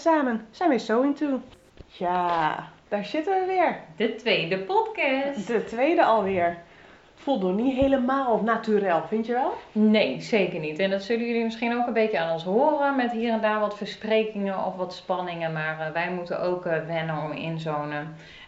samen zijn we So Into. Ja, daar zitten we weer. de tweede podcast. De tweede alweer. Voelt nog niet helemaal naturel, vind je wel? Nee, zeker niet. En dat zullen jullie misschien ook een beetje aan ons horen met hier en daar wat versprekingen of wat spanningen. Maar eh, wij moeten ook eh, wennen om in zo'n eh,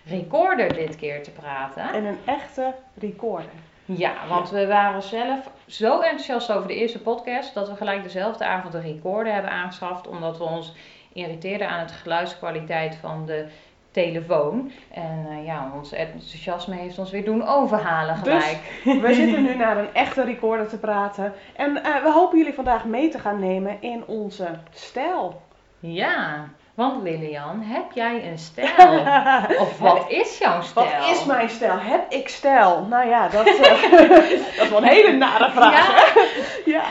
recorder dit keer te praten. En een echte recorder. Ja, want we waren zelf zo enthousiast over de eerste podcast dat we gelijk dezelfde avond een recorder hebben aangeschaft. Omdat we ons irriteerden aan het geluidskwaliteit van de telefoon. En eh, ja, ons enthousiasme heeft ons weer doen overhalen gelijk. We zitten nu naar een echte recorder te praten. En eh, we hopen jullie vandaag mee te gaan nemen in onze stijl. Ja, want Lilian, heb jij een stijl? Of wat is jouw stijl? Wat is mijn stijl? Heb ik stijl? Nou ja, dat, eh, dat is wel een hele nare vraag. Ja. hè? ja.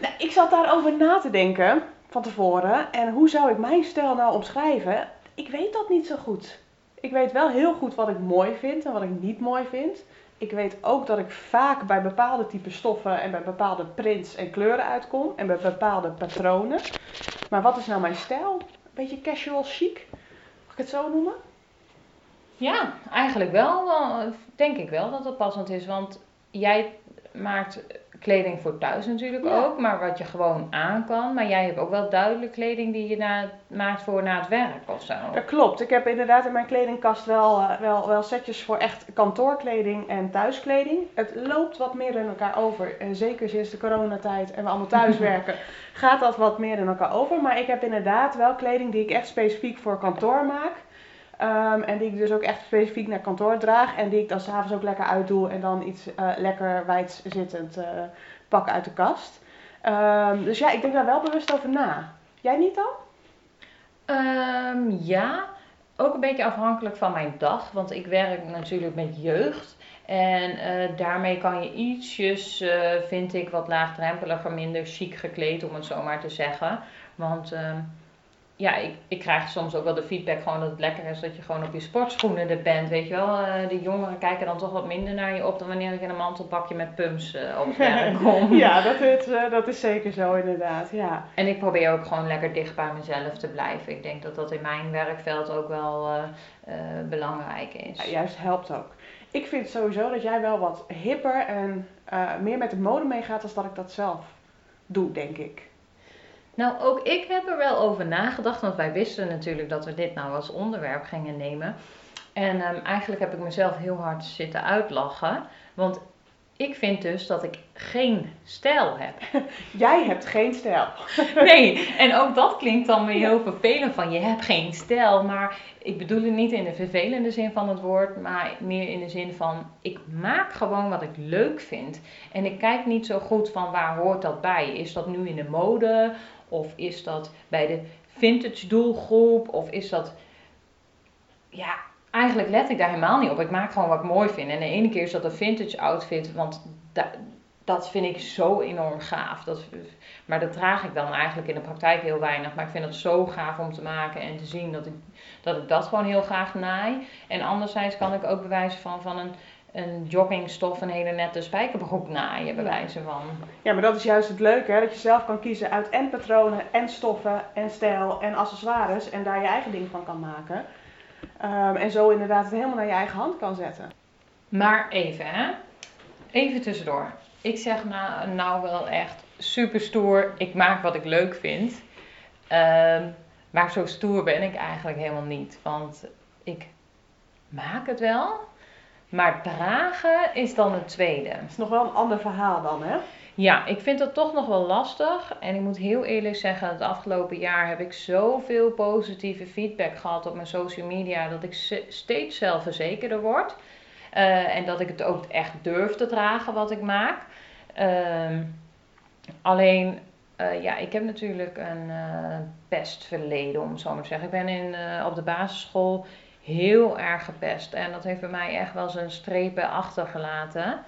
Nou, ik zat daarover na te denken van tevoren. En hoe zou ik mijn stijl nou omschrijven? Ik weet dat niet zo goed. Ik weet wel heel goed wat ik mooi vind en wat ik niet mooi vind. Ik weet ook dat ik vaak bij bepaalde type stoffen en bij bepaalde prints en kleuren uitkom. En bij bepaalde patronen. Maar wat is nou mijn stijl? Een beetje casual chic? Mag ik het zo noemen? Ja, eigenlijk wel. Denk ik wel dat het passend is. Want jij maakt kleding voor thuis natuurlijk Ja. ook, maar wat je gewoon aan kan. Maar jij hebt ook wel duidelijk kleding die je na, maakt voor na het werk of zo. Dat klopt. Ik heb inderdaad in mijn kledingkast wel, eh, wel, wel setjes voor echt kantoorkleding en thuiskleding. Het loopt wat meer in elkaar over. En zeker sinds de coronatijd en we allemaal thuis werken, gaat dat wat meer in elkaar over. Maar ik heb inderdaad wel kleding die ik echt specifiek voor kantoor maak. Ehm, en die ik dus ook echt specifiek naar kantoor draag. En die ik dan s'avonds ook lekker uitdoe. En dan iets eh, lekker wijds zittend eh, pak uit de kast. Ehm, dus ja, ik denk daar wel bewust over na. Jij niet dan? Ehm, ja, ook een beetje afhankelijk van mijn dag, want ik werk natuurlijk met jeugd. En eh, daarmee kan je ietsjes, vind ik, wat laagdrempeliger, minder chic gekleed, om het zo maar te zeggen. Want ja, ik, ik krijg soms ook wel de feedback gewoon dat het lekker is dat je gewoon op je sportschoenen er bent, weet je wel. Eh, de jongeren kijken dan toch wat minder naar je op dan wanneer ik in een mantelpakje met pumps eh, op het kom. Ja, dat is, eh, dat is zeker zo inderdaad. Ja. En ik probeer ook gewoon lekker dicht bij mezelf te blijven. Ik denk dat dat in mijn werkveld ook wel belangrijk is. Ja, juist helpt ook. Ik vind sowieso dat jij wel wat hipper en meer met de mode meegaat dan dat ik dat zelf doe, denk ik. Nou, ook ik heb er wel over nagedacht, want wij wisten natuurlijk dat we dit nou als onderwerp gingen nemen. En ehm, eigenlijk heb ik mezelf heel hard zitten uitlachen, want ik vind dus dat ik geen stijl heb. Jij hebt geen stijl. Nee, en ook dat klinkt dan weer heel vervelend van je hebt geen stijl. Maar ik bedoel het niet in de vervelende zin van het woord, maar meer in de zin van ik maak gewoon wat ik leuk vind. En ik kijk niet zo goed van waar hoort dat bij. Is dat nu in de mode of is dat bij de vintage doelgroep of is dat... Ja, eigenlijk let ik daar helemaal niet op. Ik maak gewoon wat ik mooi vind. En de ene keer is dat een vintage outfit, want da- dat vind ik zo enorm gaaf. Dat, maar dat draag ik dan eigenlijk in de praktijk heel weinig. Maar ik vind het zo gaaf om te maken en te zien dat ik dat, ik dat gewoon heel graag naai. En anderzijds kan ik ook bewijzen van, van een, een joggingstof een hele nette spijkerbroek naaien, bij wijze van. Ja, maar dat is juist het leuke, hè? dat je zelf kan kiezen uit en patronen, en stoffen, en stijl, en accessoires. En daar je eigen ding van kan maken. Ehm, en zo inderdaad het helemaal naar je eigen hand kan zetten. Maar even, hè? Even tussendoor. Ik zeg nou, nou wel echt super stoer. Ik maak wat ik leuk vind. Ehm, maar zo stoer ben ik eigenlijk helemaal niet. Want ik maak het wel. Maar dragen is dan het tweede. Dat is nog wel een ander verhaal dan, hè? Ja, ik vind dat toch nog wel lastig. En ik moet heel eerlijk zeggen, het afgelopen jaar heb ik zoveel positieve feedback gehad op mijn social media. Dat ik steeds zelfverzekerder word. Eh, en dat ik het ook echt durf te dragen wat ik maak. Ehm, alleen, eh, ja, ik heb natuurlijk een eh pestverleden, om het zo maar te zeggen. Ik ben in, op de basisschool heel erg gepest. En dat heeft bij mij echt wel zijn strepen achtergelaten.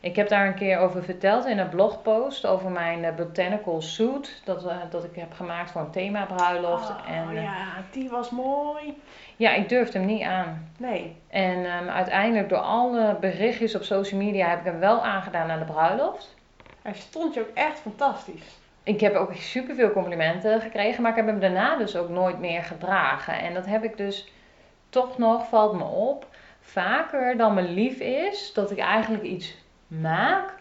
Ik heb daar een keer over verteld in een blogpost over mijn eh, botanical suit. Dat, eh, dat ik heb gemaakt voor een themabruiloft. Oh, en eh, ja, die was mooi. ja, ik durfde hem niet aan. Nee. En ehm, uiteindelijk door alle berichtjes op social media heb ik hem wel aangedaan aan de bruiloft. Hij stond je ook echt fantastisch. ik heb ook superveel complimenten gekregen, maar ik heb hem daarna dus ook nooit meer gedragen. En dat heb ik dus toch nog, valt me op, vaker dan me lief is, dat ik eigenlijk iets maak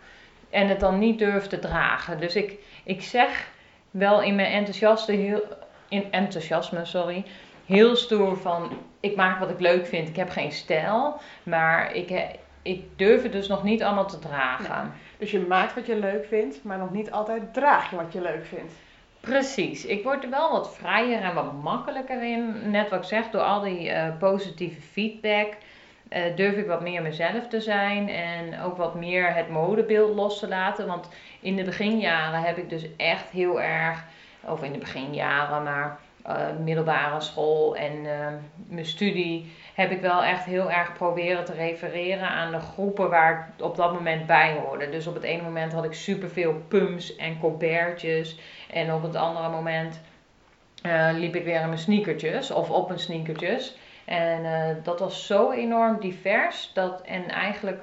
en het dan niet durf te dragen. Dus ik, ik zeg wel in mijn enthousiaste, heel, in enthousiasme, sorry, heel stoer van ik maak wat ik leuk vind, ik heb geen stijl, maar ik, ik durf het dus nog niet allemaal te dragen. Dus je maakt wat je leuk vindt, maar nog niet altijd draag je wat je leuk vindt. Precies. Ik word er wel wat vrijer en wat makkelijker in. Net wat ik zeg, door al die uh, positieve feedback uh, durf ik wat meer mezelf te zijn. En ook wat meer het modebeeld los te laten. Want in de beginjaren heb ik dus echt heel erg, of in de beginjaren, maar uh, middelbare school en mijn studie heb ik wel echt heel erg proberen te refereren aan de groepen waar ik op dat moment bij hoorde. Dus op het ene moment had ik superveel pumps en colbertjes. En op het andere moment uh, liep ik weer in mijn sneakertjes of op mijn sneakertjes. En uh, dat was zo enorm divers dat en eigenlijk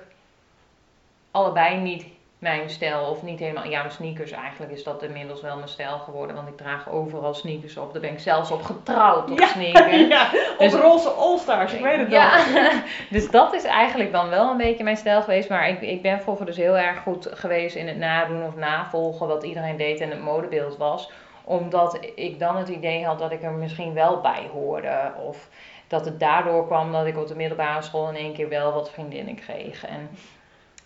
allebei niet mijn stijl. Of niet helemaal. Ja, mijn sneakers eigenlijk is dat inmiddels wel mijn stijl geworden. Want ik draag overal sneakers op. Daar ben ik zelfs op getrouwd op ja, sneakers. Ja, dus, roze All-Stars, ik weet het ja, dus dat is eigenlijk dan wel een beetje mijn stijl geweest. Maar ik, ik ben vroeger dus heel erg goed geweest in het nadoen of navolgen wat iedereen deed en het modebeeld was. Omdat ik dan het idee had dat ik er misschien wel bij hoorde. Of dat het daardoor kwam dat ik op de middelbare school in één keer wel wat vriendinnen kreeg. En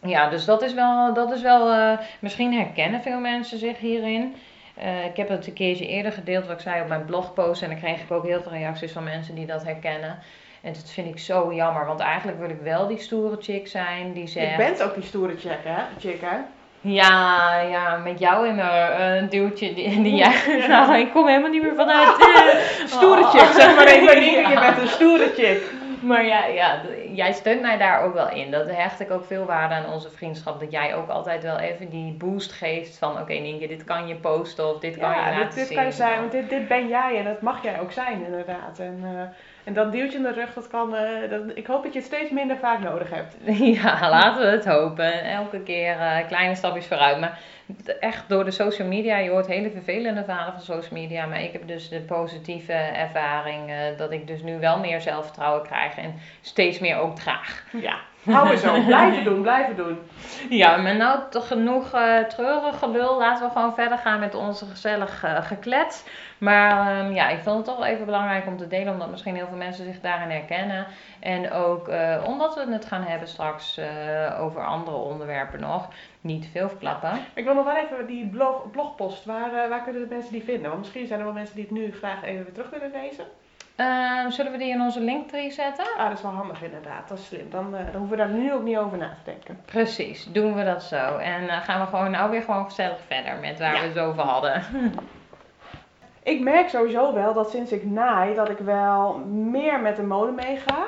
ja, dus dat is wel, dat is wel uh, misschien herkennen veel mensen zich hierin. Uh, ik heb het een keertje eerder gedeeld wat ik zei op mijn blogpost en dan kreeg ik ook heel veel reacties van mensen die dat herkennen. En dat vind ik zo jammer, want eigenlijk wil ik wel die stoere chick zijn die zegt... Je bent ook die stoere chick, hè? Chick, hè? Ja, ja, met jou in een uh, duwtje die, die jij... Ja. Nou, ik kom helemaal niet meer vanuit... Uh, stoere chick, zeg maar even. Je bent een stoere chick. Maar ja, ja, jij steunt mij daar ook wel in. Dat hecht ik ook veel waarde aan onze vriendschap. Dat jij ook altijd wel even die boost geeft van... Oké okay, Nienke, dit kan je posten of dit kan je laten dit, dit zien. kan je zijn, want dit, dit ben jij en dat mag jij ook zijn inderdaad. En, uh, en dat duwtje in de rug, dat kan... Uh, dat, ik hoop dat je het steeds minder vaak nodig hebt. ja, laten we het hopen. Elke keer uh, kleine stapjes vooruit. Maar echt door de social media, je hoort hele vervelende verhalen van social media, maar ik heb dus de positieve ervaring uh, dat ik dus nu wel meer zelfvertrouwen krijg en steeds meer ook draag. Ja, hou we zo, blijven doen, blijven doen. Ja, maar nou toch genoeg uh, treurig gelul, laten we gewoon verder gaan met onze gezellig uh, geklets. Maar um, ja, ik vond het toch wel even belangrijk om te delen, omdat misschien heel veel mensen zich daarin herkennen. En ook uh, omdat we het gaan hebben straks over andere onderwerpen nog niet veel verklappen. Ik wil nog wel even die blog, blogpost, waar, waar kunnen de mensen die vinden? Want misschien zijn er wel mensen die het nu graag even weer terug willen lezen. Uh, zullen we die in onze linktree zetten? Ah, dat is wel handig inderdaad. Dat is slim. Dan, uh, dan hoeven we daar nu ook niet over na te denken. Precies, doen we dat zo. En uh, gaan we gewoon nou weer gewoon gezellig verder met waar we het over hadden. ik merk sowieso wel dat sinds ik naai, dat ik wel meer met de mode meega.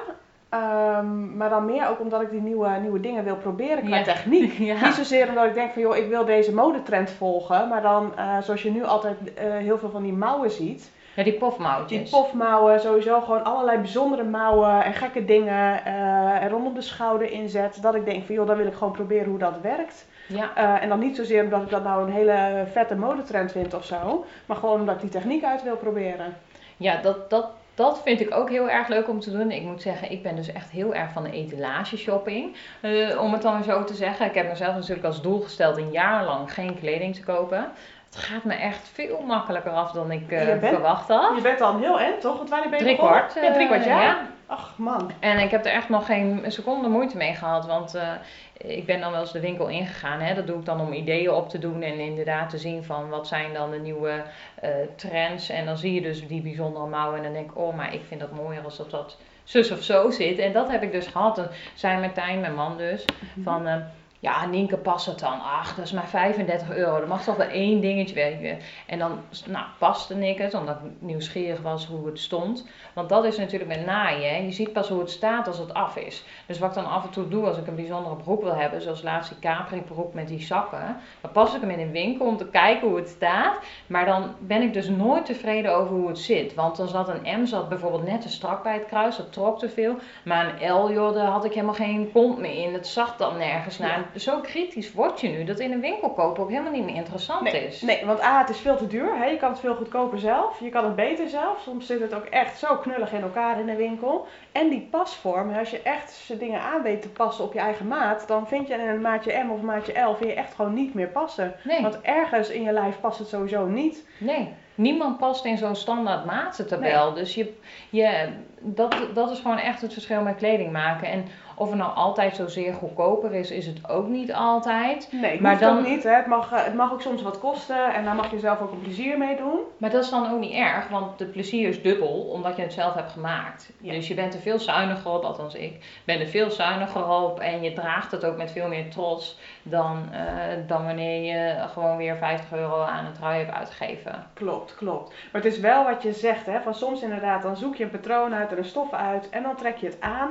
Um, maar dan meer ook omdat ik die nieuwe, nieuwe dingen wil proberen qua techniek. Ja. Niet zozeer omdat ik denk van joh, ik wil deze modetrend volgen. Maar dan, uh, zoals je nu altijd heel veel van die mouwen ziet. Ja, die pofmouwtjes. Die pofmouwen, sowieso gewoon allerlei bijzondere mouwen en gekke dingen uh, er rondom de schouder inzet. Dat ik denk van joh, dan wil ik gewoon proberen hoe dat werkt. Ja. en dan niet zozeer omdat ik dat nou een hele vette modetrend vind of zo. Maar gewoon omdat ik die techniek uit wil proberen. Ja, dat, dat, dat vind ik ook heel erg leuk om te doen. Ik moet zeggen, ik ben dus echt heel erg van de etalage shopping. Uh, om het dan zo te zeggen. Ik heb mezelf natuurlijk als doel gesteld een jaar lang geen kleding te kopen. Het gaat me echt veel makkelijker af dan ik uh, bent, verwacht had. Je bent al heel end, toch? Want wanneer ben je drie kwart. Ja, drie kwart, ja. ja. Ach man. En ik heb er echt nog geen seconde moeite mee gehad. Want uh, ik ben dan wel eens de winkel ingegaan. Hè. Dat doe ik dan om ideeën op te doen. En inderdaad te zien van wat zijn dan de nieuwe uh, trends. En dan zie je dus die bijzondere mouwen. En dan denk ik, oh maar ik vind dat mooier als dat dat zus of zo zit. En dat heb ik dus gehad. En zei Martijn, mijn man dus, mm-hmm. van... Ja, Nienke past het dan. Ach, dat is maar 35 euro. Er mag toch wel één dingetje werken. En dan nou, paste ik het, omdat ik nieuwsgierig was hoe het stond. Want dat is natuurlijk met naaien. Hè. Je ziet pas hoe het staat als het af is. Dus wat ik dan af en toe doe als ik een bijzondere broek wil hebben, zoals laatst die Capri broek met die zakken. Dan pas ik hem in een winkel om te kijken hoe het staat. Maar dan ben ik dus nooit tevreden over hoe het zit. Want dan zat een M zat bijvoorbeeld net te strak bij het kruis. Dat trok te veel. Maar een L, joh, daar had ik helemaal geen kont meer in. Het zag dan nergens naar. Zo kritisch word je nu dat in een winkel kopen ook helemaal niet meer interessant Nee, is. nee, want A, het is veel te duur. Hè? Je kan het veel goedkoper zelf. Je kan het beter zelf. Soms zit het ook echt zo knullig in elkaar in de winkel. En die pasvorm, als je echt dingen aan weet te passen op je eigen maat, dan vind je in een maatje M of maatje L vind je echt gewoon niet meer passen. Nee, Want ergens in je lijf past het sowieso niet. nee. Niemand past in zo'n standaard matentabel. Dus je, je, dat, dat is gewoon echt het verschil met kleding maken. En of het nou altijd zozeer goedkoper is, is het ook niet altijd. Nee, Maar dan- niet. Hè? Het, mag, eh, het mag ook soms wat kosten en daar mag je zelf ook een plezier mee doen. Maar dat is dan ook niet erg, want de plezier is dubbel omdat je het zelf hebt gemaakt. Ja. Dus je bent er veel zuiniger op, althans ik ben er veel zuiniger op en je draagt het ook met veel meer trots dan, eh, dan wanneer je gewoon weer 50 euro aan een trui hebt uitgegeven. Klopt, klopt. Maar het is wel wat je zegt, hè? Van soms inderdaad, dan zoek je een patroon uit en een stof uit en dan trek je het aan.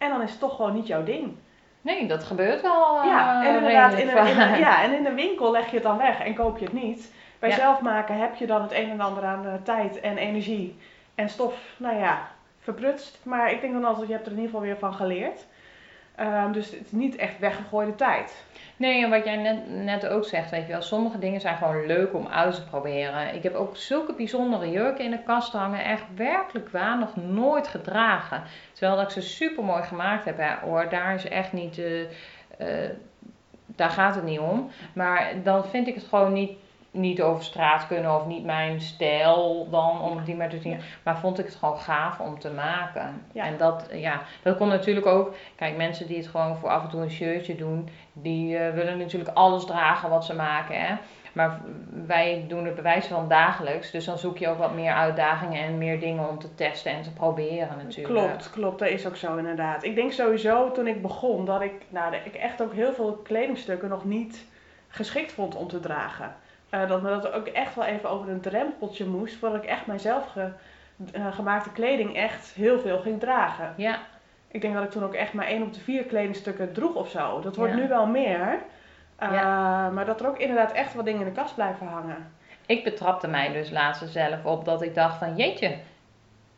En dan is het toch gewoon niet jouw ding. Nee, dat gebeurt wel. eh, ja, en inderdaad, in een, in een- vaak. ja, en in een winkel leg je het dan weg en koop je het niet. Bij Ja. zelfmaken heb je dan het een en ander aan eh, tijd en energie en stof, nou ja, verprutst. Maar ik denk dan altijd, je hebt er in ieder geval weer van geleerd. Ehm, dus het is niet echt weggegooide tijd. Nee, en wat jij net, net ook zegt, weet je wel, sommige dingen zijn gewoon leuk om uit te proberen. Ik heb ook zulke bijzondere jurken in de kast hangen, echt werkelijk waar nog nooit gedragen. Terwijl dat ik ze super mooi gemaakt heb, hè, hoor, daar is echt niet, eh, daar gaat het niet om. Maar dan vind ik het gewoon niet, niet over straat kunnen of niet mijn stijl dan, om die maar te zien. Ja. Maar vond ik het gewoon gaaf om te maken. Ja. En dat, ja, dat komt natuurlijk ook, kijk, mensen die het gewoon voor af en toe een shirtje doen, die eh, willen natuurlijk alles dragen wat ze maken. Hè? Maar wij doen het bewijs van dagelijks. Dus dan zoek je ook wat meer uitdagingen en meer dingen om te testen en te proberen natuurlijk. Klopt, klopt. Dat is ook zo inderdaad. Ik denk sowieso toen ik begon dat ik, nou, dat ik echt ook heel veel kledingstukken nog niet geschikt vond om te dragen. Eh, dat me dat ook echt wel even over een drempeltje moest voordat ik echt mijzelf ge- eh, gemaakte kleding echt heel veel ging dragen. Ja, Ik denk dat ik toen ook echt maar één op de vier kledingstukken droeg of zo. Dat wordt Ja. nu wel meer. Eh, Maar dat er ook inderdaad echt wat dingen in de kast blijven hangen. ik betrapte mij dus laatst zelf op dat ik dacht van jeetje,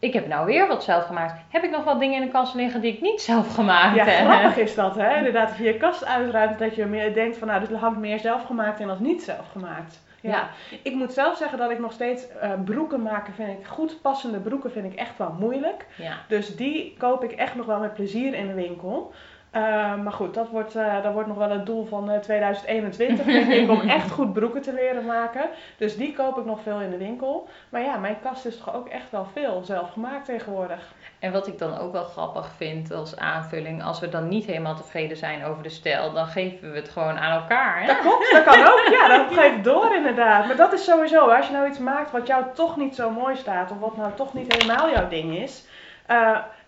ik heb nou weer wat zelf gemaakt. Heb ik nog wat dingen in de kast liggen die ik niet zelf gemaakt Ja, heb? grappig is dat, hè? Inderdaad, als je je kast uitruimt, dat je meer denkt van, nou, dit hangt meer zelfgemaakt in als niet zelfgemaakt. Ja. Ja. Ik moet zelf zeggen dat ik nog steeds eh, broeken maken vind ik, goed passende broeken vind ik echt wel moeilijk. Ja. Dus die koop ik echt nog wel met plezier in de winkel. Eh, maar goed, dat wordt, eh, dat wordt nog wel het doel van eh, 2021, denk ik, om echt goed broeken te leren maken. Dus die koop ik nog veel in de winkel. Maar ja, mijn kast is toch ook echt wel veel zelf gemaakt tegenwoordig. En wat ik dan ook wel grappig vind als aanvulling, als we dan niet helemaal tevreden zijn over de stijl, dan geven we het gewoon aan elkaar. Hè? Dat klopt, dat kan ook. Ja, dat geeft door inderdaad. Maar dat is sowieso, als je nou iets maakt wat jou toch niet zo mooi staat, of wat nou toch niet helemaal jouw ding is.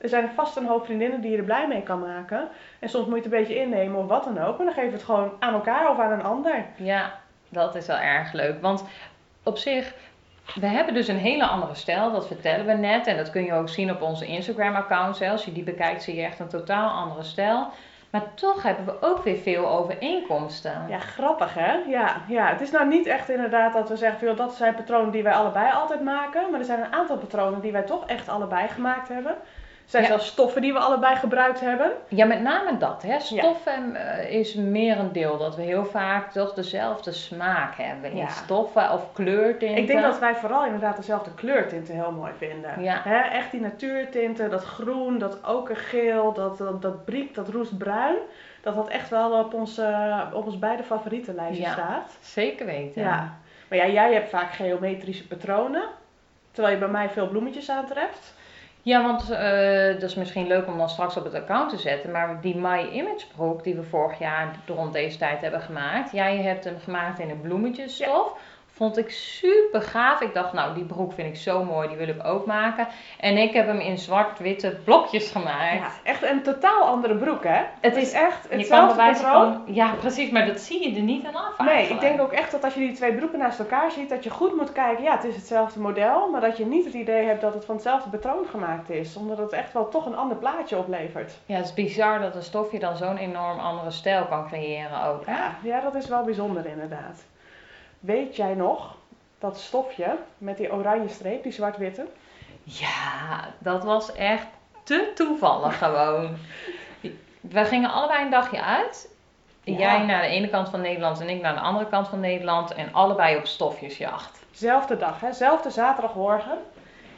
Er zijn vast een hoop vriendinnen die je er blij mee kan maken. En soms moet je het een beetje innemen of wat dan ook. Maar dan geef je het gewoon aan elkaar of aan een ander. Ja, dat is wel erg leuk. Want op zich, we hebben dus een hele andere stijl, dat vertellen we net. En dat kun je ook zien op onze Instagram-account. Als je die bekijkt, zie je echt een totaal andere stijl. Maar toch hebben we ook weer veel overeenkomsten. Ja, grappig hè? Ja, ja, het is nou niet echt inderdaad dat we zeggen, joh, dat zijn patronen die wij allebei altijd maken. Maar er zijn een aantal patronen die wij toch echt allebei gemaakt hebben. Zijn Ja. zelfs stoffen die we allebei gebruikt hebben. Ja, met name dat. Hè. Stoffen eh, is meer een deel. Dat we heel vaak toch dezelfde smaak hebben in Ja. stoffen of kleurtinten. Ik denk dat wij vooral inderdaad dezelfde kleurtinten heel mooi vinden. Ja. Hè, echt die natuurtinten, dat groen, dat okergeel, dat, dat, dat briek, dat roestbruin. Dat dat echt wel op ons, eh, op ons beide favorietenlijstje Ja. staat. Zeker weten. Ja. Maar ja, jij hebt vaak geometrische patronen. Terwijl je bij mij veel bloemetjes aantreft. Ja, want eh, dat is misschien leuk om dan straks op het account te zetten. Maar die My Image broek die we vorig jaar rond deze tijd hebben gemaakt. Jij hebt hem gemaakt in een bloemetjesstof. Vond ik super gaaf. Ik dacht, nou, die broek vind ik zo mooi. Die wil ik ook maken. En ik heb hem in zwart-witte blokjes gemaakt. Ja, echt een totaal andere broek, hè? Het is- echt hetzelfde patroon. Ja, precies. Maar dat zie je er niet aan af Nee, ik denk ook echt dat als je die twee broeken naast elkaar ziet, dat je goed moet kijken. Ja, het is hetzelfde model, maar dat je niet het idee hebt dat het van hetzelfde patroon gemaakt is. Omdat het echt wel toch een ander plaatje oplevert. Ja, het is bizar dat een stofje dan zo'n enorm andere stijl kan creëren ook. Hè? Ja, ja, dat is wel bijzonder inderdaad. Weet jij nog dat stofje met die oranje streep, die zwart-witte? Ja, dat was echt te toevallig gewoon. We gingen allebei een dagje uit. Ja. Jij naar de ene kant van Nederland en ik naar de andere kant van Nederland. En allebei op stofjesjacht. Zelfde dag, hè? Zelfde zaterdagmorgen.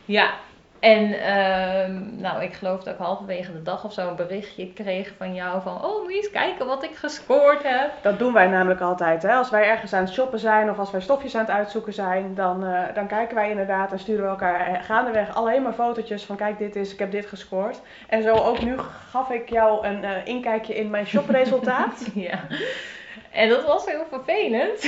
Ja, en ehm, nou, ik geloof dat ik halverwege de dag of zo een berichtje kreeg van jou van... Oh, moet je eens kijken wat ik gescoord heb. Dat doen wij namelijk altijd. Hè? Als wij ergens aan het shoppen zijn of als wij stofjes aan het uitzoeken zijn, dan, eh, dan kijken wij inderdaad en sturen we elkaar eh, gaandeweg alleen maar fotootjes van kijk dit is, ik heb dit gescoord. En zo ook nu gaf ik jou een eh, inkijkje in mijn shopresultaat. Ja. En dat was heel vervelend.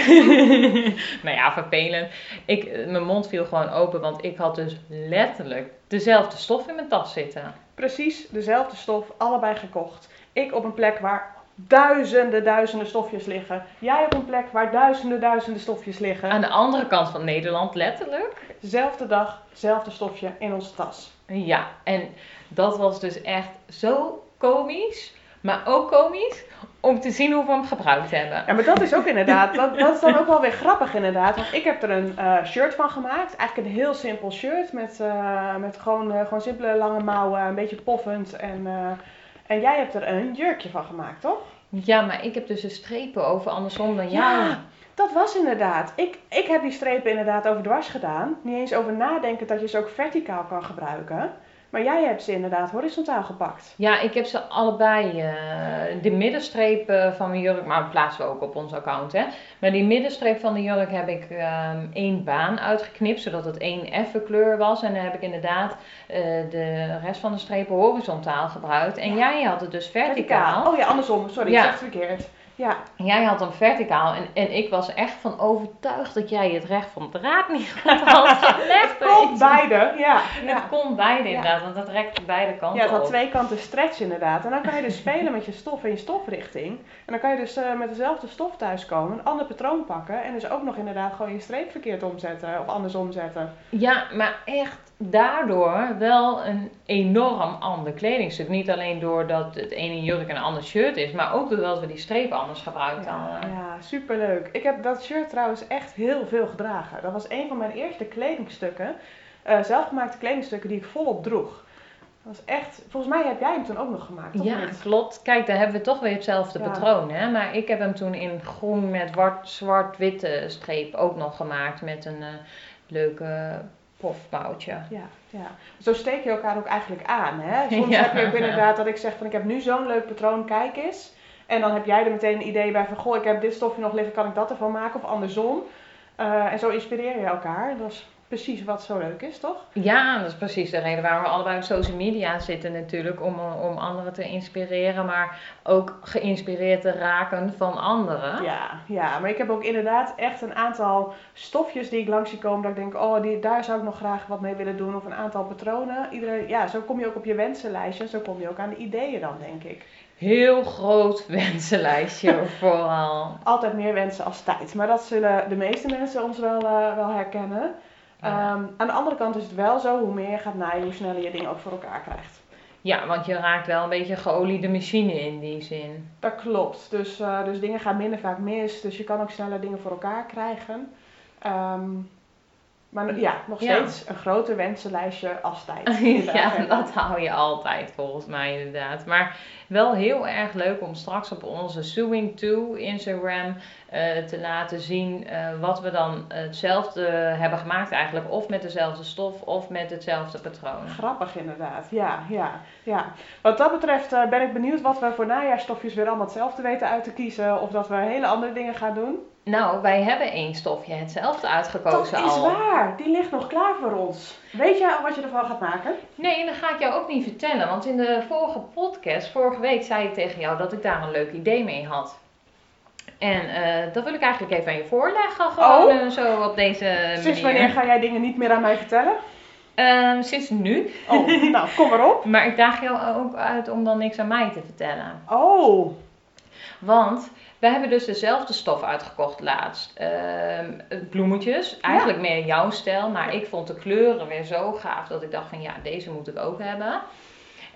nou ja, vervelend. Ik, eh, mijn mond viel gewoon open, want ik had dus letterlijk dezelfde stof in mijn tas zitten. Precies dezelfde stof, allebei gekocht. Ik op een plek waar duizenden, duizenden stofjes liggen. Jij op een plek waar duizenden, duizenden stofjes liggen. Aan de andere kant van Nederland, letterlijk. Dezelfde dag, zelfde stofje in onze tas. Ja, en dat was dus echt zo komisch, maar ook komisch om te zien hoe we hem gebruikt hebben. Ja, maar dat is ook inderdaad, dat, dat is dan ook wel weer grappig inderdaad. Want ik heb er een eh, shirt van gemaakt. Eigenlijk een heel simpel shirt met, eh, met gewoon, eh, gewoon simpele lange mouwen, een beetje poffend. En, en jij hebt er een jurkje van gemaakt, toch? Ja, maar ik heb dus de strepen over andersom dan jou. Ja, dat was inderdaad. Ik, ik heb die strepen inderdaad overdwars gedaan. Niet eens over nadenken dat je ze ook verticaal kan gebruiken. Maar jij hebt ze inderdaad horizontaal gepakt. Ja, ik heb ze allebei. eh, de middenstreep eh, van mijn jurk, maar dat plaatsen we ook op ons account. Hè. Maar die middenstreep van de jurk heb ik ehm, één baan uitgeknipt, zodat het één effen kleur was. En dan heb ik inderdaad eh, de rest van de strepen horizontaal gebruikt. En Ja. jij had het dus verticaal. Oh ja, andersom. Sorry, Ja. ik zeg het verkeerd. Ja, Jij had hem verticaal en, en ik was echt van overtuigd dat jij het recht van de draad niet goed had gelegd. Klopt, beide. Ja, ja. Het kon beide inderdaad, want het rekte beide kanten Ja, het had op. twee kanten stretch inderdaad. En dan kan je dus spelen met je stof en je stofrichting. En dan kan je dus eh, met dezelfde stof thuiskomen, een ander patroon pakken. En dus ook nog inderdaad gewoon je streep verkeerd omzetten of anders omzetten. Ja, maar echt daardoor wel een enorm ander kledingstuk. Niet alleen doordat het ene jurk en een ander shirt is, maar ook doordat we die streep anders gebruikt Ja, hadden. ja, superleuk. Ik heb dat shirt trouwens echt heel veel gedragen. Dat was een van mijn eerste kledingstukken. eh, zelfgemaakte kledingstukken die ik volop droeg. Dat was echt, volgens mij heb jij hem toen ook nog gemaakt, toch Ja, niet? klopt. Kijk, daar hebben we toch weer hetzelfde Ja. patroon. Hè? Maar ik heb hem toen in groen met zwart-witte streep ook nog gemaakt met een eh, leuke pofmouwtje. Ja, ja. Zo steek je elkaar ook eigenlijk aan. Hè? Soms Ja. heb je ook inderdaad dat ik zeg van ik heb nu zo'n leuk patroon, kijk eens. En dan heb jij er meteen een idee bij van goh, ik heb dit stofje nog liggen, kan ik dat ervan maken? Of andersom. Eh, en zo inspireer je elkaar. Dat is precies wat zo leuk is, toch? Ja, dat is precies de reden waarom we allebei op social media zitten natuurlijk. Om, om anderen te inspireren, maar ook geïnspireerd te raken van anderen. Ja, ja, maar ik heb ook inderdaad echt een aantal stofjes die ik langs zie komen. Dat ik denk, oh, die, daar zou ik nog graag wat mee willen doen. Of een aantal patronen. Iedereen, ja, zo kom je ook op je wensenlijstje. Zo kom je ook aan de ideeën dan, denk ik. Heel groot wensenlijstje vooral. altijd meer wensen als tijd. Maar dat zullen de meeste mensen ons wel, eh, wel herkennen. Ja. Ehm, aan de andere kant is het wel zo, hoe meer je gaat naaien, hoe sneller je dingen ook voor elkaar krijgt. Ja, want je raakt wel een beetje geoliede machine in die zin. Dat klopt. Dus, eh, dus dingen gaan minder vaak mis. Dus je kan ook sneller dingen voor elkaar krijgen. Ehm, maar ja, nog Ja. steeds een groter wensenlijstje als tijd. ja, dat hou je altijd volgens mij inderdaad. Maar wel heel erg leuk om straks op onze Sewing 2 Instagram eh, te laten zien eh, wat we dan hetzelfde hebben gemaakt eigenlijk. Of met dezelfde stof of met hetzelfde patroon. Grappig inderdaad, ja, ja, ja. Wat dat betreft eh, ben ik benieuwd wat we voor najaarstofjes weer allemaal hetzelfde weten uit te kiezen. Of dat we hele andere dingen gaan doen. Nou, wij hebben één stofje hetzelfde Dat uitgekozen is al. waar, die ligt nog klaar voor ons. Weet je al wat je ervan gaat maken? Nee, dat ga ik jou ook niet vertellen. Want in de vorige podcast, vorige week, zei ik tegen jou dat ik daar een leuk idee mee had. En eh, dat wil ik eigenlijk even aan je voorleggen. Gewoon Oh. eh, zo op deze manier. Sinds wanneer ga jij dingen niet meer aan mij vertellen? Ehm, sinds nu. Oh, nou, kom maar op. Maar ik daag jou ook uit om dan niks aan mij te vertellen. Oh, Want we hebben dus dezelfde stof uitgekocht laatst. Ehm, bloemetjes, eigenlijk meer jouw stijl. Maar ik vond de kleuren weer zo gaaf dat ik dacht van ja, deze moet ik ook hebben.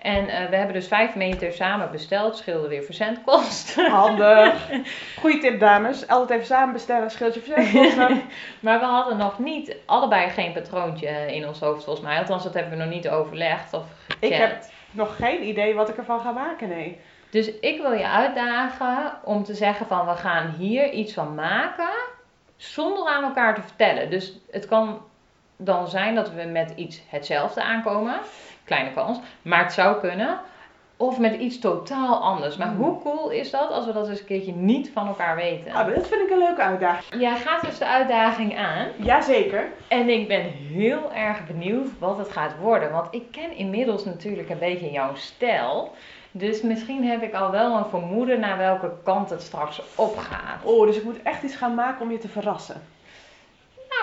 En eh, we hebben dus 5 meter samen besteld. Scheelde weer verzendkosten. handig. Goeie tip, dames. Altijd even samen bestellen, scheelt je verzendkosten. Maar we hadden nog niet, allebei geen patroontje in ons hoofd volgens mij. Althans, dat hebben we nog niet overlegd of Ik heb nog geen idee wat ik ervan ga maken, nee. Dus ik wil je uitdagen om te zeggen van we gaan hier iets van maken zonder aan elkaar te vertellen. Dus het kan dan zijn dat we met iets hetzelfde aankomen. Kleine kans. Maar het zou kunnen. Of met iets totaal anders. Maar Hmm. hoe cool is dat als we dat eens een keertje niet van elkaar weten? Ah, maar dat vind ik een leuke uitdaging. Jij gaat dus de uitdaging aan. Jazeker. En ik ben heel erg benieuwd wat het gaat worden. Want ik ken inmiddels natuurlijk een beetje jouw stijl. Dus misschien heb ik al wel een vermoeden naar welke kant het straks opgaat. Oh, dus ik moet echt iets gaan maken om je te verrassen.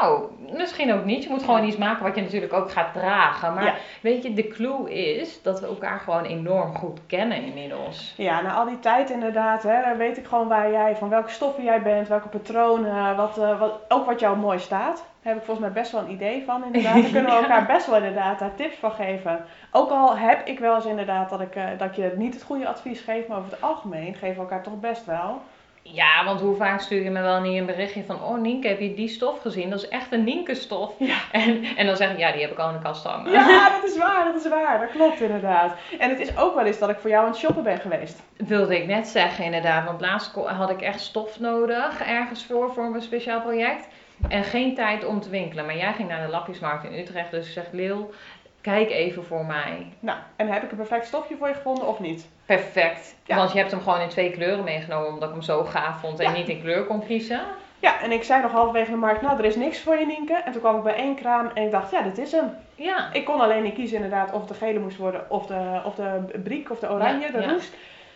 Nou, misschien ook niet. Je moet gewoon iets maken wat je natuurlijk ook gaat dragen. Maar Ja. weet je, de clue is dat we elkaar gewoon enorm goed kennen inmiddels. Ja, na al die tijd inderdaad, hè, weet ik gewoon waar jij, van welke stoffen jij bent, welke patronen, wat, eh, wat, ook wat jou mooi staat. Daar heb ik volgens mij best wel een idee van inderdaad. Daar kunnen we Ja. elkaar best wel inderdaad daar tips van geven. Ook al heb ik wel eens inderdaad dat ik, eh, dat je niet het goede advies geeft, maar over het algemeen geven we elkaar toch best wel. Ja, want hoe vaak stuur je me wel niet een berichtje van... Oh Nienke, heb je die stof gezien? Dat is echt een Nienke stof. Ja. En, en dan zeg ik, ja, die heb ik al in de kast hangen. Ja, dat is waar, dat is waar. Dat klopt inderdaad. En het is ook wel eens dat ik voor jou aan het shoppen ben geweest. Wilde ik net zeggen inderdaad, want laatst had ik echt stof nodig ergens voor, voor een speciaal project. En geen tijd om te winkelen. Maar jij ging naar de Lapjesmarkt in Utrecht, dus ik zeg, Lil, kijk even voor mij. Nou, en heb ik een perfect stofje voor je gevonden of niet? Perfect. Ja. Want je hebt hem gewoon in twee kleuren meegenomen, omdat ik hem zo gaaf vond en Ja. niet in kleur kon kiezen. Ja, en ik zei nog halverwege de markt, nou er is niks voor je Nienke. En toen kwam ik bij één kraam en ik dacht, ja dit is hem. Ja. Ik kon alleen niet kiezen inderdaad of de gele moest worden of de, of de briek of de oranje, Ja, de ja. roest.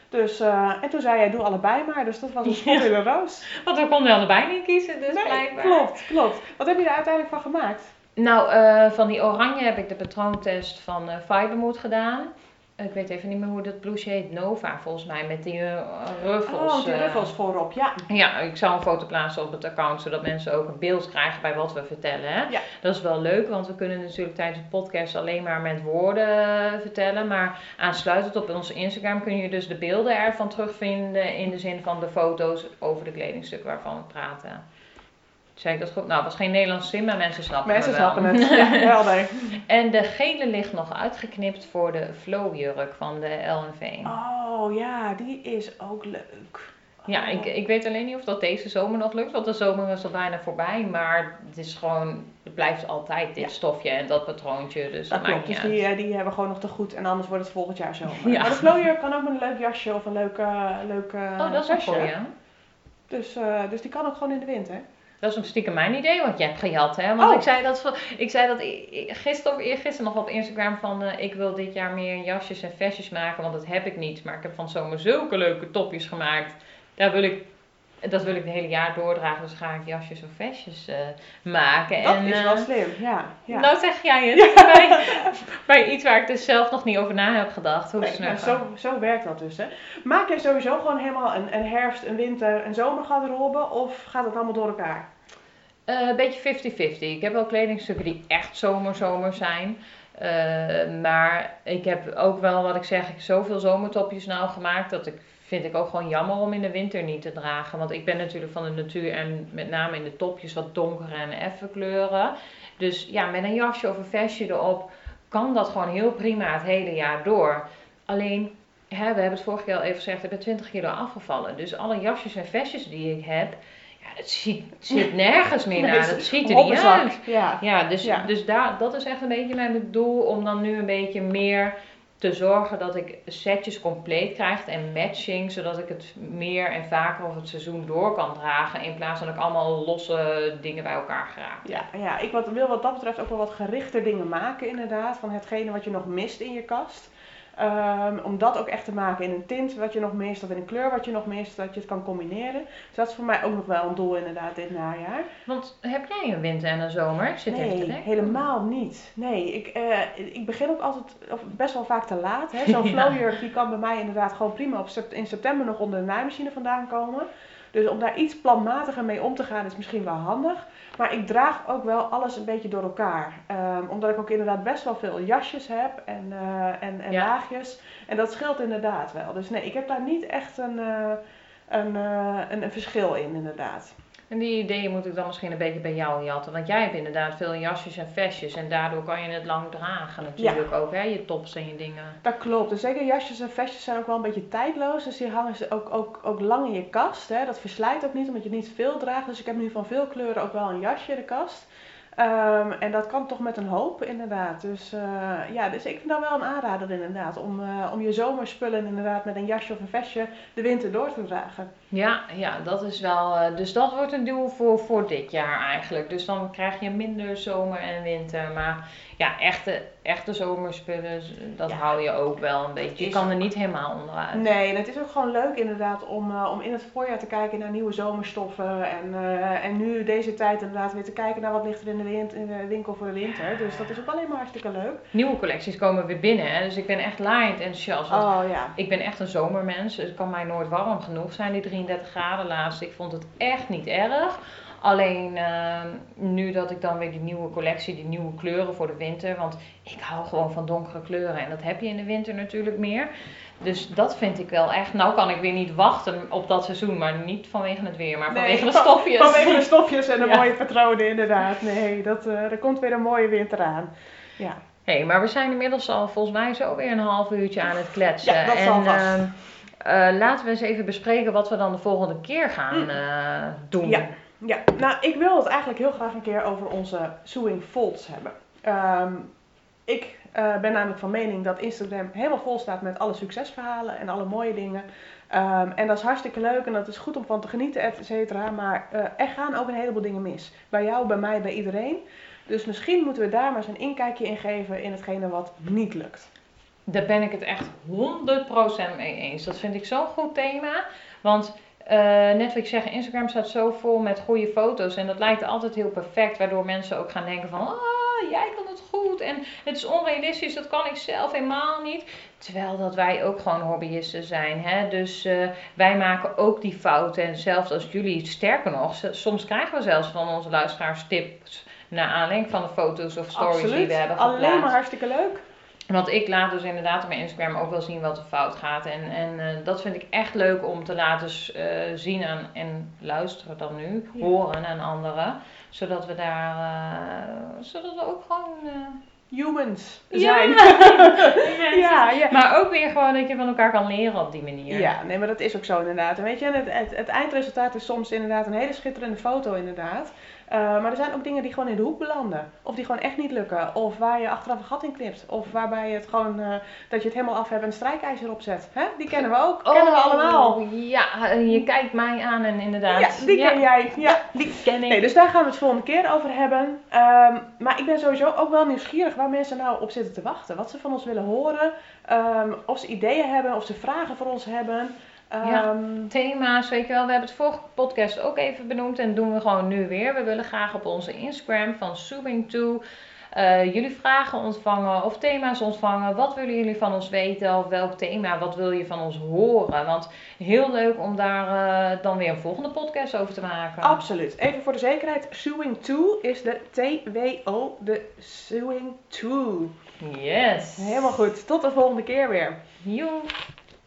Dus, eh, en toen zei jij, doe allebei maar. Dus dat was een schot in de roos. Want we konden allebei niet kiezen, dus Nee, blijkbaar. klopt, klopt. Wat heb je er uiteindelijk van gemaakt? Nou, eh, van die oranje heb ik de patroontest van eh Fibermood gedaan. Ik weet even niet meer hoe dat blouseje heet. Nova volgens mij, met die eh, ruffels. Oh, die ruffels voorop, ja. Ja, ik zal een foto plaatsen op het account, zodat mensen ook een beeld krijgen bij wat we vertellen. Hè? Ja. Dat is wel leuk, want we kunnen natuurlijk tijdens de podcast alleen maar met woorden vertellen. Maar aansluitend op onze Instagram kun je dus de beelden ervan terugvinden in de zin van de foto's over de kledingstukken waarvan we praten. Zei ik dat goed? Nou, het was geen Nederlands zin, maar mensen snappen Mensen me wel. snappen het. Ja, helder. En de gele ligt nog uitgeknipt voor de flowjurk van de LNV. Oh ja, die is ook leuk. Ja, Oh. ik, ik weet alleen niet of dat deze zomer nog lukt, want de zomer is al bijna voorbij. Maar het is gewoon, het blijft altijd dit Ja. stofje en dat patroontje, dus dat, Dat maakt klopt, niet dus die, uit. eh, die hebben we gewoon nog te goed en anders wordt het volgend jaar zomer. Ja. Maar de flowjurk kan ook met een leuk jasje of een leuk, eh, leuk eh, Oh, dat is een goeie. Dus, eh, dus die kan ook gewoon in de winter. Dat is ook stiekem mijn idee, want je hebt gejat, hè? Want Oh. ik zei dat, ik zei dat gisteren of eergisteren nog op Instagram van... eh, ik wil dit jaar meer jasjes en vestjes maken, want dat heb ik niet. Maar ik heb van zomer zulke leuke topjes gemaakt. Daar wil ik... Dat wil ik het hele jaar doordragen, dus ga ik jasjes of vestjes eh, maken. Dat en, is eh, wel slim, ja. ja. Nou zeg jij het. Bij, bij iets waar ik dus zelf nog niet over na heb gedacht. Hoe Nee, maar zo, zo werkt dat dus. Hè. Maak jij sowieso gewoon helemaal een, een herfst, een winter, een zomergarderobe of gaat het allemaal door elkaar? Eh, een beetje 50-50. Ik heb wel kledingstukken die echt zomer-zomer zijn. Eh, maar ik heb ook wel, wat ik zeg, ik zoveel zomertopjes nou gemaakt dat ik vind ik ook gewoon jammer om in de winter niet te dragen. Want ik ben natuurlijk van de natuur en met name in de topjes wat donkere en effen kleuren. Dus ja, met een jasje of een vestje erop kan dat gewoon heel prima het hele jaar door. Alleen, hè, we hebben het vorige keer al even gezegd, ik ben 20 kilo afgevallen. Dus alle jasjes en vestjes die ik heb, ja, dat ziet, zit nergens meer naar. Dat ziet er niet uit. Ja. Ja, dus, Ja. dus daar, dat is echt een beetje mijn doel om dan nu een beetje meer te zorgen dat ik setjes compleet krijg en matching, zodat ik het meer en vaker over het seizoen door kan dragen in plaats van dat ik allemaal losse dingen bij elkaar geraak. Ja, ja, ik wat, wil wat dat betreft ook wel wat gerichter dingen maken inderdaad. Van hetgene wat je nog mist in je kast. Ehm, om dat ook echt te maken in een tint wat je nog mist of in een kleur wat je nog mist, dat je het kan combineren. Dus dat is voor mij ook nog wel een doel inderdaad dit najaar. Want heb jij een winter en een zomer? Ik zit even te Nee, denken. helemaal niet. Nee, ik, eh, ik begin ook altijd, of best wel vaak te laat. Zo'n Ja. flowjurk die kan bij mij inderdaad gewoon prima op in september nog onder de naaimachine vandaan komen. Dus om daar iets planmatiger mee om te gaan is misschien wel handig. Maar ik draag ook wel alles een beetje door elkaar. Ehm, omdat ik ook inderdaad best wel veel jasjes heb en, eh, en, en Ja. laagjes. En dat scheelt inderdaad wel. Dus nee, ik heb daar niet echt een, eh, een, eh, een, een verschil in inderdaad. En die ideeën moet ik dan misschien een beetje bij jou jatten. Want jij hebt inderdaad veel jasjes en vestjes. En daardoor kan je het lang dragen natuurlijk ook, hè? Je tops en je dingen. Dat klopt. Dus zeker jasjes en vestjes zijn ook wel een beetje tijdloos. Dus die hangen ze ook, ook, ook lang in je kast. Hè? Dat verslijt ook niet, omdat je niet veel draagt. Dus ik heb nu van veel kleuren ook wel een jasje in de kast. Ehm, en dat kan toch met een hoop, inderdaad. Dus uh, ja, dus ik vind dat wel een aanrader inderdaad. Om, uh, om je zomerspullen inderdaad met een jasje of een vestje de winter door te dragen. Ja, ja dat is wel. Uh, dus dat wordt een doel voor, voor dit jaar eigenlijk. Dus dan krijg je minder zomer en winter. Maar ja, echte, echte zomerspullen, dat hou je ook wel een beetje. Je kan er niet helemaal onderuit. Nee, en het is ook gewoon leuk inderdaad om, uh, om in het voorjaar te kijken naar nieuwe zomerstoffen. En, uh, en nu deze tijd inderdaad weer te kijken naar wat ligt er in de, wind, in de winkel voor de winter. Dus dat is ook alleen maar hartstikke leuk. Nieuwe collecties komen weer binnen, hè? dus ik ben echt laaiend enthousiast. Oh ja. Ik ben echt een zomermens, dus het kan mij nooit warm genoeg zijn, die 33 graden laatst. Ik vond het echt niet erg. Alleen uh, nu dat ik dan weer die nieuwe collectie, die nieuwe kleuren voor de winter. Want ik hou gewoon van donkere kleuren en dat heb je in de winter natuurlijk meer. Dus dat vind ik wel echt. Nou kan ik weer niet wachten op dat seizoen, maar niet vanwege het weer, maar vanwege de stofjes. Vanwege de stofjes en de ja. mooie patronen inderdaad. Nee, dat, uh, er komt weer een mooie winter aan. Ja. Hé, hey, maar we zijn inmiddels al volgens mij zo weer een half uurtje aan het kletsen. Ja, dat zal en, vast. Uh, laten we eens even bespreken wat we dan de volgende keer gaan mm. doen. Ja. Ja, nou ik wil het eigenlijk heel graag een keer over onze sewing folds hebben. Um, ik uh, ben namelijk van mening dat Instagram helemaal vol staat met alle succesverhalen en alle mooie dingen. Um, en dat is hartstikke leuk en dat is goed om van te genieten, et cetera. Maar uh, er gaan ook een heleboel dingen mis. Bij jou, bij mij, bij iedereen. Dus misschien moeten we daar maar eens een inkijkje in geven in hetgene wat niet lukt. Daar ben ik het echt 100% mee eens. Dat vind ik zo'n goed thema. Want uh, net wat ik zeg, Instagram staat zo vol met goede foto's. En dat lijkt altijd heel perfect. Waardoor mensen ook gaan denken van... Oh, jij kan het goed. En het is onrealistisch. Dat kan ik zelf helemaal niet. Terwijl dat wij ook gewoon hobbyisten zijn. Hè? Dus uh, wij maken ook die fouten. En zelfs als jullie, sterker nog... Soms krijgen we zelfs van onze luisteraars tips... Naar aanleiding van de foto's of stories Absoluut. die we hebben geplaatst. Alleen maar hartstikke leuk. Want ik laat dus inderdaad op mijn Instagram ook wel zien wat er fout gaat. En, en uh, dat vind ik echt leuk om te laten uh, zien aan, en luisteren dan nu, ja. horen aan anderen. Zodat we daar, uh, zodat we ook gewoon... Humans ja. zijn. ja, ja, Maar ook weer gewoon dat je van elkaar kan leren op die manier. Ja, nee, maar dat is ook zo inderdaad. En weet je, het, het, het eindresultaat is soms inderdaad een hele schitterende foto inderdaad. Uh, maar er zijn ook dingen die gewoon in de hoek belanden. Of die gewoon echt niet lukken. Of waar je achteraf een gat in knipt. Of waarbij je het gewoon, uh, dat je het helemaal af hebt en een strijkijzer opzet. Hè? Die kennen we ook. Oh, kennen we allemaal. Ja, je kijkt mij aan en inderdaad. Ja, die ken jij. Ja, die ken ik. Nee, dus daar gaan we het volgende keer over hebben. Um, maar ik ben sowieso ook wel nieuwsgierig waar mensen nou op zitten te wachten. Wat ze van ons willen horen. Um, of ze ideeën hebben. Of ze vragen voor ons hebben. Ja, um, thema's, weet je wel. We hebben het vorige podcast ook even benoemd en doen we gewoon nu weer. We willen graag op onze Instagram van Subing2 uh, jullie vragen ontvangen of thema's ontvangen. Wat willen jullie van ons weten of welk thema, wat wil je van ons horen? Want heel leuk om daar uh, dan weer een volgende podcast over te maken. Absoluut. Even voor de zekerheid, Suing2 is de T-W-O, de Suing2. Yes. Helemaal goed. Tot de volgende keer weer. Joe.